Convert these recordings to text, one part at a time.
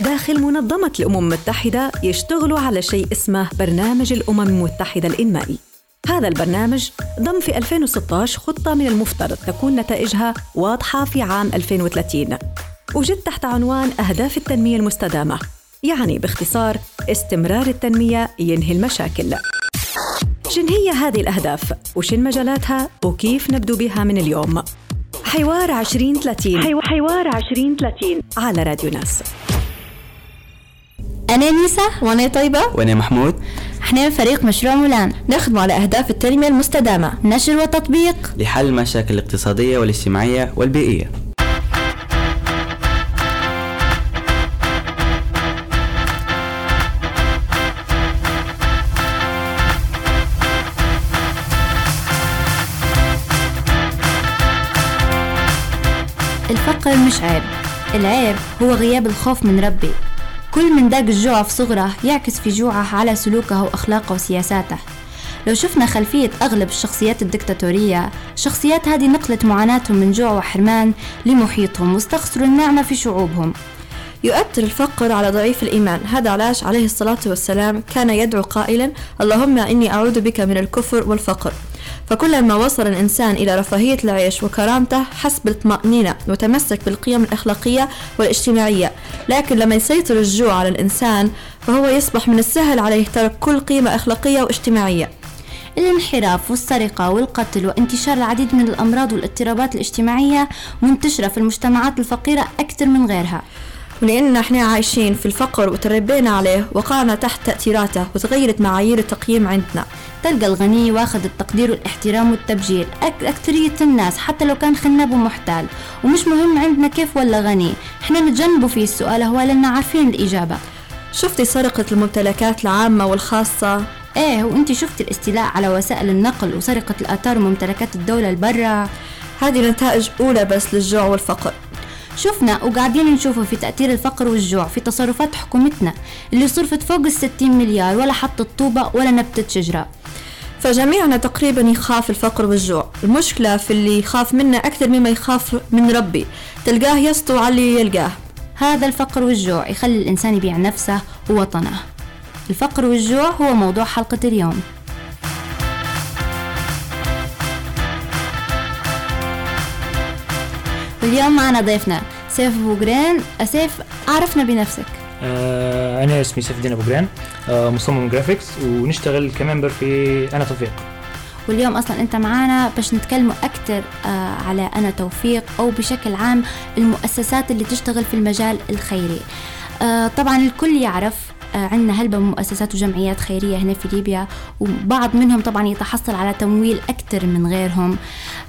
داخل منظمة الأمم المتحدة يشتغلوا على شيء اسمه برنامج الأمم المتحدة الإنمائي هذا البرنامج ضم في 2016 خطة من المفترض تكون نتائجها واضحة في عام 2030 وجد تحت عنوان أهداف التنمية المستدامة يعني باختصار استمرار التنمية ينهي المشاكل شن هي هذه الأهداف؟ وشن مجالاتها؟ وكيف نبدو بها من اليوم؟ حوار 2030 حوار 2030 على راديو ناس أنا نيسا وأنا طيبة. وأنا محمود. إحنا من فريق مشروع مولان نخدم على أهداف التنمية المستدامة نشر وتطبيق. لحل المشاكل الاقتصادية والاجتماعية والبيئية. الفقر مش عيب. العيب هو غياب الخوف من ربي. كل من داق الجوع في صغره يعكس في جوعه على سلوكه وأخلاقه وسياساته. لو شفنا خلفية أغلب الشخصيات الدكتاتورية الشخصيات هذه نقلت معاناتهم من جوع وحرمان لمحيطهم واستخسروا النعمة في شعوبهم. يؤثر الفقر على ضعيف الإيمان. هذا علاش عليه الصلاة والسلام كان يدعو قائلا اللهم إني أعوذ بك من الكفر والفقر. فكلما وصل الإنسان إلى رفاهية العيش وكرامته حس بالطمأنينة وتمسك بالقيم الأخلاقية والاجتماعية. لكن لما يسيطر الجوع على الإنسان فهو يصبح من السهل عليه ترك كل قيمة أخلاقية واجتماعية. الانحراف والسرقة والقتل وانتشار العديد من الأمراض والاضطرابات الاجتماعية منتشرة في المجتمعات الفقيرة أكثر من غيرها. ولأن إحنا عايشين في الفقر وتربينا عليه وقعنا تحت تأثيراته وتغيرت معايير التقييم عندنا. تلقى الغني واخذ التقدير والاحترام والتبجيل. أك أكثرية الناس حتى لو كان خناب ومحتال ومش مهم عندنا كيف ولا غني. إحنا نتجنبوا فيه السؤال هو لأننا عارفين الإجابة. شفتي سرقة الممتلكات العامة والخاصة؟ إيه وأنت شفتي الاستيلاء على وسائل النقل وسرقة الآثار وممتلكات الدولة البرة؟ هذه نتائج أولى بس للجوع والفقر. شفنا وقاعدين نشوفه في تأثير الفقر والجوع في تصرفات حكومتنا اللي صرفت فوق الستين مليار ولا حطت طوبة ولا نبتت شجرة. فجميعنا تقريبا يخاف الفقر والجوع. المشكلة في اللي يخاف منا أكثر مما يخاف من ربي. تلقاه يسطو على اللي يلقاه. هذا الفقر والجوع يخلي الإنسان يبيع نفسه ووطنه. الفقر والجوع هو موضوع حلقة اليوم. واليوم معنا ضيفنا سيف أبو قرين سيف عرفنا بنفسك. آه أنا اسمي سيف الدين أبو قرين آه مصمم graphics ونشتغل ك member في أنا توفيق. واليوم أصلا أنت معانا باش نتكلموا أكثر آه على أنا توفيق أو بشكل عام المؤسسات اللي تشتغل في المجال الخيري. آه طبعا الكل يعرف عندنا هلبة مؤسسات وجمعيات خيرية هنا في ليبيا وبعض منهم طبعا يتحصل على تمويل أكثر من غيرهم.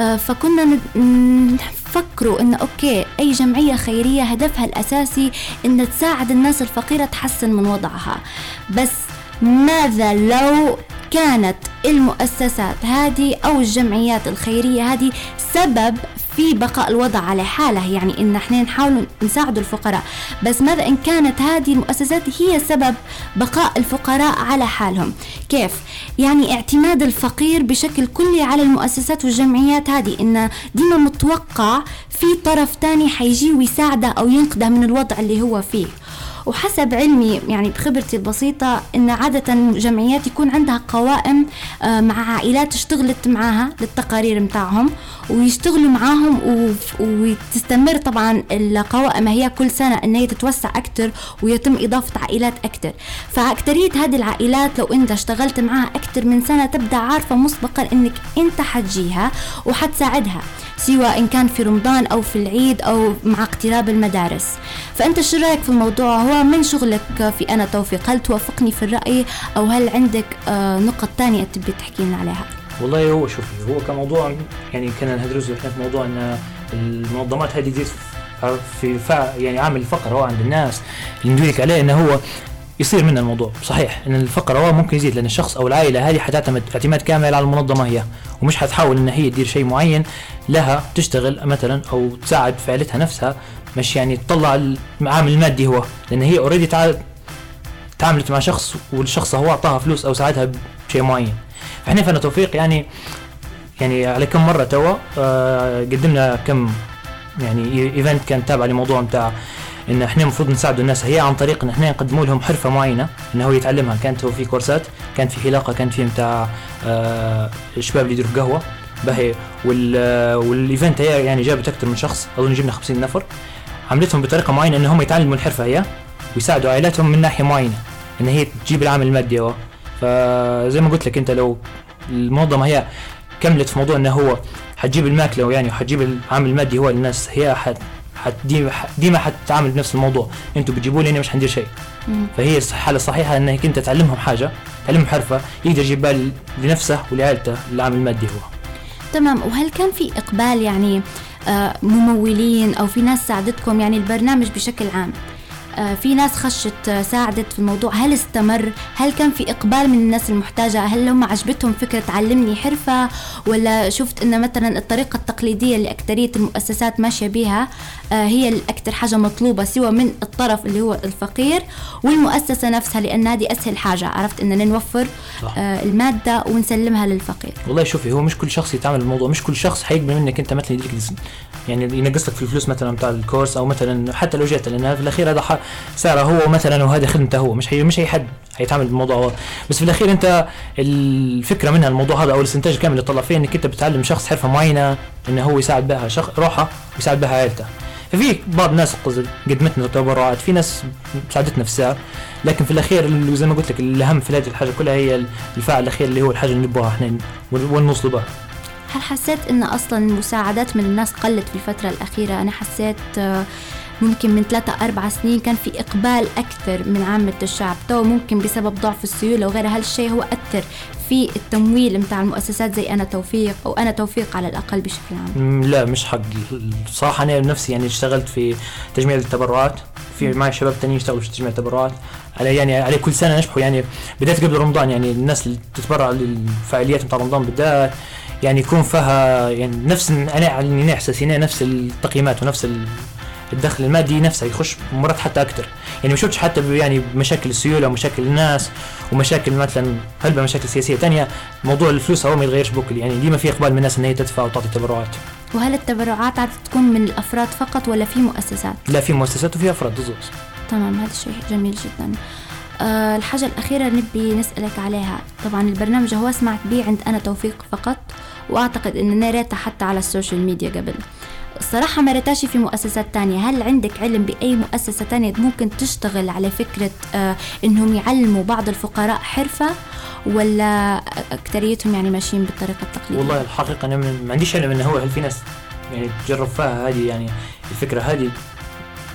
آه، فكنا نفكروا إنه أوكي أي جمعية خيرية هدفها الأساسي إن تساعد الناس الفقيرة تحسن من وضعها. بس ماذا لو كانت المؤسسات هذه أو الجمعيات الخيرية هذه سبب في بقاء الوضع على حالة يعني إن إحنا نحاول نساعد الفقراء. بس ماذا إن كانت هذه المؤسسات هي سبب بقاء الفقراء على حالهم؟ كيف؟ يعني اعتماد الفقير بشكل كلي على المؤسسات والجمعيات هذه إن ديما متوقع في طرف تاني حيجي ويساعده أو ينقذه من الوضع اللي هو فيه. وحسب علمي يعني بخبرتي البسيطة إن عادة جمعيات يكون عندها قوائم آه، مع عائلات اشتغلت معاها للتقارير متاعهم ويشتغلوا معاهم وتستمر طبعا القوائم هي كل سنة إن هي تتوسع أكثر ويتم إضافة عائلات أكثر فأكثرية هذه العائلات لو أنت اشتغلت معاها أكثر من سنة تبدأ عارفة مسبقا إنك أنت حتجيها وحتساعدها. سواء إن كان في رمضان أو في العيد أو مع اقتراب المدارس. فأنت شو رأيك في الموضوع؟ هو من شغلك في أنا توفيق؟ هل توافقني في الرأي؟ أو هل عندك آه، نقط تانية تبي تحكي لنا عليها؟ والله هو شوفي هو كموضوع يعني كنا نهدرس إحنا في موضوع إن المنظمات هذه في فا يعني عامل الفقر هو عند الناس. اللي ندوي لك عليه إنه هو يصير من الموضوع. صحيح إن الفقر هو ممكن يزيد لأن الشخص أو العائلة هذه حتعتمد اعتماد كامل على المنظمة هي ومش حتحاول إن هي تدير شيء معين لها تشتغل مثلا أو تساعد في عائلتها نفسها مش يعني تطلع العامل المادي هو لأن هي اوريدي تعاملت مع شخص والشخص هو أعطاها فلوس أو ساعدها بشيء معين. فإحنا فانا توفيق يعني يعني على كم مرة توا آه قدمنا كم يعني event كان تابع لموضوع بتاع إن إحنا المفروض نساعد الناس. هي عن طريق إن إحنا نقدموا لهم حرفة معينة انه هو يتعلمها. كانت هو في كورسات كانت في حلاقة كانت في متاع آه الشباب اللي يديروا قهوة. باهي. وال وال event هي يعني جابت أكثر من شخص. أظن جبنا 50 نفر. عملتهم بطريقة معينة إن هم يتعلموا الحرفة هي ويساعدوا عائلاتهم من ناحية معينة. إن هي تجيب العامل المادي هو. فزي ما قلت لك أنت لو المنظمة هي كملت في موضوع انه هو حتجيب الماكلة يعني وحتجيب العامل المادي هو للناس هي ديما ديما حتتعامل بنفس الموضوع. أنتوا بتجيبوا لي أنا مش حندير شيء. فهي الحاله الصحيحه إنك أنت تعلمهم حاجة تعلمهم حرفة يقدر يجيب بال لنفسه ولعائلته العامل المادي هو. تمام. وهل كان في إقبال يعني آه، ممولين أو في ناس ساعدتكم يعني البرنامج بشكل عام؟ في ناس خشت آه، ساعدت في الموضوع. هل استمر؟ هل كان في إقبال من الناس المحتاجة؟ هل هم عجبتهم فكرة علمني حرفة؟ ولا شفت أن مثلا الطريقة التقليدية اللي أكترية المؤسسات ماشية بها آه، هي الأكثر حاجة مطلوبة سوى من الطرف اللي هو الفقير والمؤسسة نفسها لأن هذه أسهل حاجة. عرفت؟ أننا نوفر صح. آه، المادة ونسلمها للفقير. والله شوفي هو مش كل شخص يتعامل بالموضوع مش كل شخص حيقبل منك أنت مثلا يديك يعني ينقص لك في الفلوس مثلا بتاع الكورس أو مثلا حتى لو جيت لأن في الأخير هذا سعره هو مثلا وهذه خدمته هو مش هي مش أي حد حيتعامل بالموضوع هو. بس في الأخير أنت الفكرة منها الموضوع هذا أو الاستنتاج الكامل اللي طلع فيه إنك أنت بتعلم شخص حرفة معينة إنه هو يساعد بها شخص روحه ويساعد بها عائلته ففي بعض الناس قدمتنا تبرعات في ناس ساعدتنا في السعر. لكن في الأخير زي ما قلت لك الأهم في هذه الحاجة كلها هي الفاعل الأخير اللي هو الحاجة اللي نبغاها إحنا وين نوصلوا بها. هل حسيت إن أصلا المساعدات من الناس قلت في الفترة الأخيرة؟ أنا حسيت آه، ممكن من ثلاثة أربع سنين كان في إقبال أكثر من عامة الشعب. تو ممكن بسبب ضعف السيولة وغيرها. هالشيء هو أثر في التمويل متاع المؤسسات زي أنا توفيق أو أنا توفيق على الأقل بشكل عام؟ لا مش حق. صراحة أنا بنفسي يعني اشتغلت في تجميع التبرعات. في معي شباب تانيين يشتغلوا في تجميع التبرعات. على يعني على كل سنة نشبحوا يعني بداية قبل رمضان يعني الناس اللي تتبرع للفعاليات بتاع رمضان بالذات يعني يكون فيها يعني نفس أنا إني احساس هنا نفس التقييمات ونفس ال- الدخل المادي نفسه يخش مرات حتى أكثر يعني ما شفتش حتى يعني بمشاكل السيولة ومشاكل الناس ومشاكل مثلا هلبة مشاكل سياسية تانية موضوع الفلوس هو ما يتغيرش بكل يعني ديما في إقبال من الناس ان هي تدفع وتعطي تبرعات. وهل التبرعات عادة تكون من الأفراد فقط ولا في مؤسسات؟ لا في مؤسسات وفي أفراد بالضبط. تمام هذا شيء جميل جدا. أه الحاجة الأخيرة نبي نسألك عليها. طبعا البرنامج هو سمعت بيه عند أنا توفيق فقط. وأعتقد أن ناريته حتى على ال social media قبل. الصراحة ما ريتاشي في مؤسسات تانية. هل عندك علم بأي مؤسسة تانية ممكن تشتغل على فكرة آه إنهم يعلموا بعض الفقراء حرفة ولا أكتريتهم يعني ماشيين بالطريقة التقليدية؟ والله الحقيقة أنا من- ما عنديش علم إنه هو هل في ناس يعني تجرب فيها هذه يعني الفكرة هذه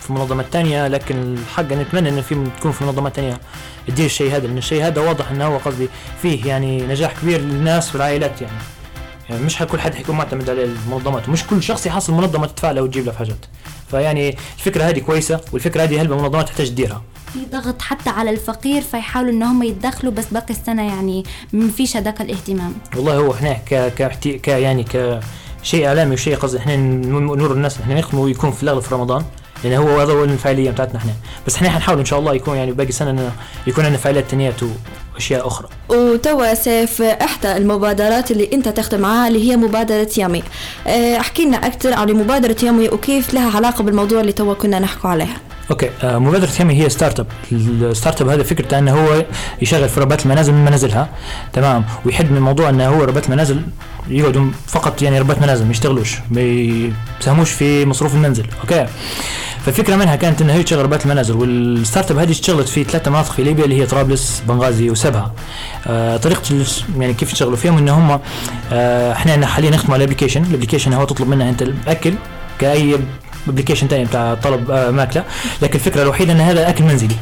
في منظمات تانية؟ لكن الحق أنا أتمنى إنه في تكون في منظمات تانية تدير الشيء هذا لأن الشيء هذا واضح إنه هو قصدي فيه يعني نجاح كبير للناس والعائلات يعني. يعني مش كل حد حيكون معتمد على المنظمات ومش كل شخص يحصل منظمة تدفع له وتجيب له في حاجات. فيعني الفكرة هذه كويسة والفكرة هذه هلبة منظمات تحتاج تديرها. في ضغط حتى على الفقير فيحاولوا إن هم يتدخلوا بس باقي السنة يعني ما فيش هذاك الاهتمام. والله هو إحنا ك ك ك يعني كشيء إعلامي وشيء قصدي إحنا نور الناس إحنا نخدمه يكون في الأغلب في رمضان. يعني هو هذا هو الفعاليه بتاعتنا إحنا. بس إحنا حنحاول إن شاء الله يكون يعني باقي سنة إنه يكون عندنا فعاليات تانيات وأشياء أخرى. وتوا سيف إحدى المبادرات اللي أنت تخدم معاها اللي هي مبادرة يامي. آه، احكي لنا أكثر عن مبادرة يامي وكيف لها علاقة بالموضوع اللي توا كنا نحكوا عليها. أوكي آه مبادرة يامي هي startup ال startup هذا فكرته إنه هو يشغل في ربات المنازل من منازلها. تمام. ويحد من موضوع إنه هو ربات المنازل يقعدوا فقط يعني ربات منازل ما يشتغلوش ما يساهموش في مصروف المنزل. أوكي. فالفكرة منها كانت انها هي تشغل ربات المنازل وال startup هذه اشتغلت في ثلاثة مناطق في ليبيا اللي هي طرابلس بنغازي وسبها. آه طريقة يعني كيف يشتغلوا فيهم ان هم آه إحنا حاليا نخدم على ال application ال application هو تطلب منه أنت الأكل كأي application ثاني بتاع طلب ماكله لكن الفكرة الوحيدة إن هذا أكل منزلي.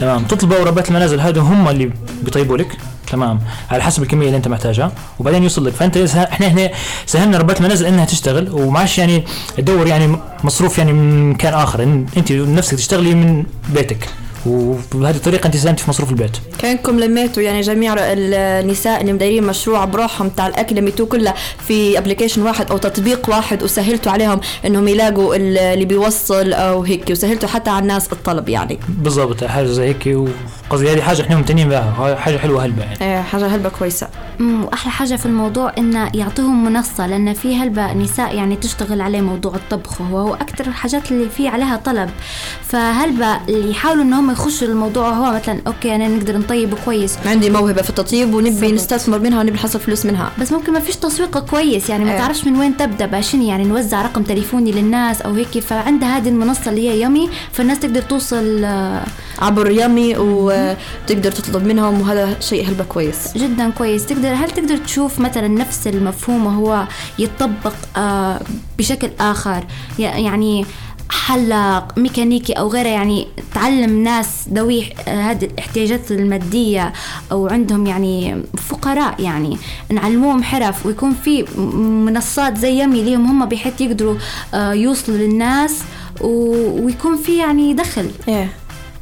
تمام. تطلبه وربات المنازل هذا هم اللي بيطيبوا لك. تمام. على حسب الكمية اللي أنت محتاجها. وبعدين يوصل لك. فأنت إحنا هنا سهلنا ربات المنازل إنها تشتغل. ومعش يعني تدور يعني مصروف يعني من مكان آخر. أنت نفسك تشتغلي من بيتك. وبهذه الطريقة انت ساهمت في مصروف البيت. كانكم لميتوا يعني جميع النساء اللي مدايرين مشروع بروحهم تاع الأكل لميتوه كلها في ابلكيشن واحد أو تطبيق واحد وسهلتوا عليهم إنهم يلاقوا اللي بيوصل أو هيك وسهلتوا حتى على الناس الطلب يعني. بالضبط حاجة زي هيك وقصدي هذه حاجة إحنا ممتنين بها حاجة حلوة هلبة يعني. إيه حاجة هلبة كويسة. وأحلى حاجة في الموضوع انه يعطوهم منصة لأن في هلبة نساء يعني تشتغل عليه موضوع الطبخ وهو أكثر الحاجات اللي فيه عليها طلب. فهلبة اللي يحاولوا ان هم يخشوا الموضوع هو مثلا أوكي أنا نقدر نطيب كويس. عندي موهبة في التطيب ونبي نستثمر منها ونبي نحصل فلوس منها. بس ممكن ما فيش تسويق كويس يعني ما إيه. تعرفش من وين تبدأ. باشين يعني نوزع رقم تليفوني للناس أو هيك؟ فعندها هذه المنصة اللي هي يمي فالناس تقدر توصل آه، عبر يمي وتقدر تطلب منهم وهذا شيء هلبة كويس. جدا كويس. تقدر هل تقدر تشوف مثلا نفس المفهوم هو يتطبق آه، بشكل آخر؟ يعني حلاق ميكانيكي أو غيره يعني تعلم ناس ذوي هذه الاحتياجات المادية أو عندهم يعني فقراء يعني نعلموهم حرف ويكون في منصات زي يمي ليهم هم بحيث يقدروا آه، يوصلوا للناس ويكون في يعني دخل. إيه.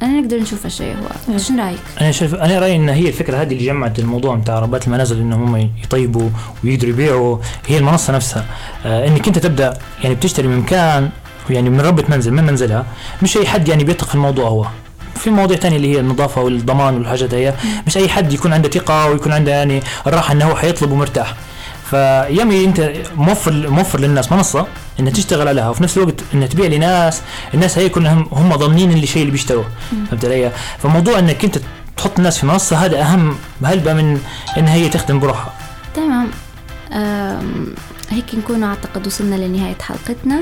أنا نقدر نشوف هالشيء هو. إيش رأيك؟ أنا شايف أنا رأيي إن هي الفكرة هذه اللي جمعت الموضوع بتاع ربات المنازل انهم هم يطيبوا ويقدروا يبيعوا هي المنصة نفسها. آه إنك أنت تبدأ يعني بتشتري من مكان يعني من ربة منزل من منزلها؟ مش أي حد يعني بيثق في الموضوع هو. في مواضيع تانية اللي هي النظافة والضمان والحاجات هي. مش أي حد يكون عنده ثقة ويكون عنده يعني الراحة إنه هو حيطلب ومرتاح. فيمي أنت موفر موفر للناس منصة إنها تشتغل عليها وفي نفس الوقت إنها تبيع لناس الناس هي كلهم هم ضامنين الشيء اللي بيشتروه. فهمت علي؟ فموضوع إنك أنت تحط الناس في منصة هذا أهم هلبة من انها هي تخدم بروحها تمام. هيك نكون أعتقد وصلنا لنهاية حلقتنا.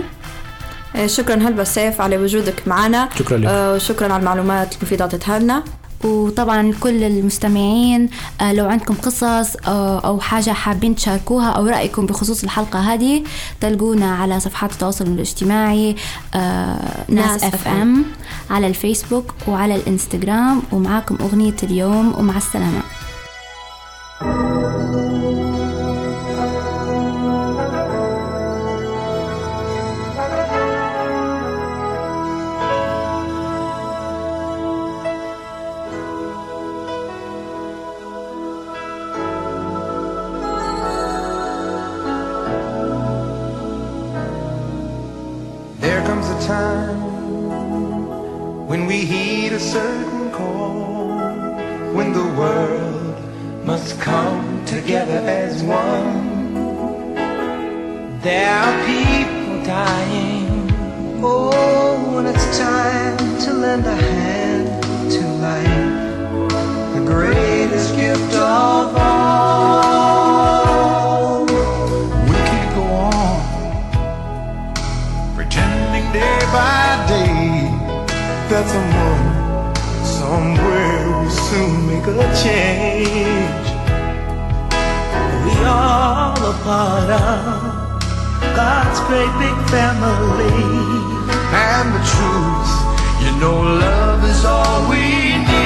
شكرا هلبة سيف على وجودك معنا. شكرا لك. آه، وشكرا على المعلومات المفيدة أعطيتها لنا. وطبعا كل المستمعين آه، لو عندكم قصص أو حاجة حابين تشاركوها أو رأيكم بخصوص الحلقة هذه تلقونا على صفحات التواصل الاجتماعي ناس أف أم على الفيسبوك وعلى الإنستغرام ومعاكم أغنية اليوم ومع time when we heed a certain call, when the world must come together as one. There are people dying. Oh, and it's time to lend a hand to life. The greatest gift of by day that someone somewhere will soon make a change. We all a part of God's great big family. And the truth, you know, love is all we need.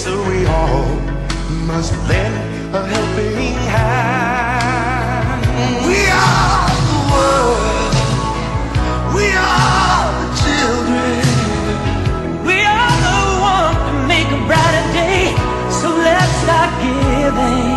so we all must lend a helping hand. We are the world. We are the children. We are the one to make a brighter day. So let's start giving.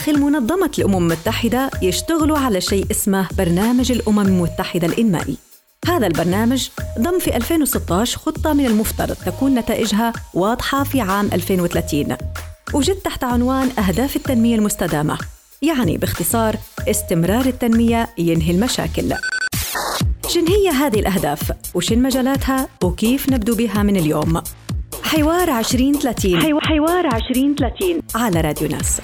السلامة نظمت الأمم المتحدة يشتغلوا على شيء اسمه برنامج الأمم المتحدة الإنمائي هذا البرنامج ضم في 2016 خطة من المفترض تكون نتائجها واضحة في عام 2030 وجد تحت عنوان أهداف التنمية المستدامة يعني باختصار استمرار التنمية ينهي المشاكل شن هي هذه الأهداف؟ وشن مجالاتها؟ وكيف نبدو بها من اليوم؟ حوار 2030 حوار 2030 على راديو ناس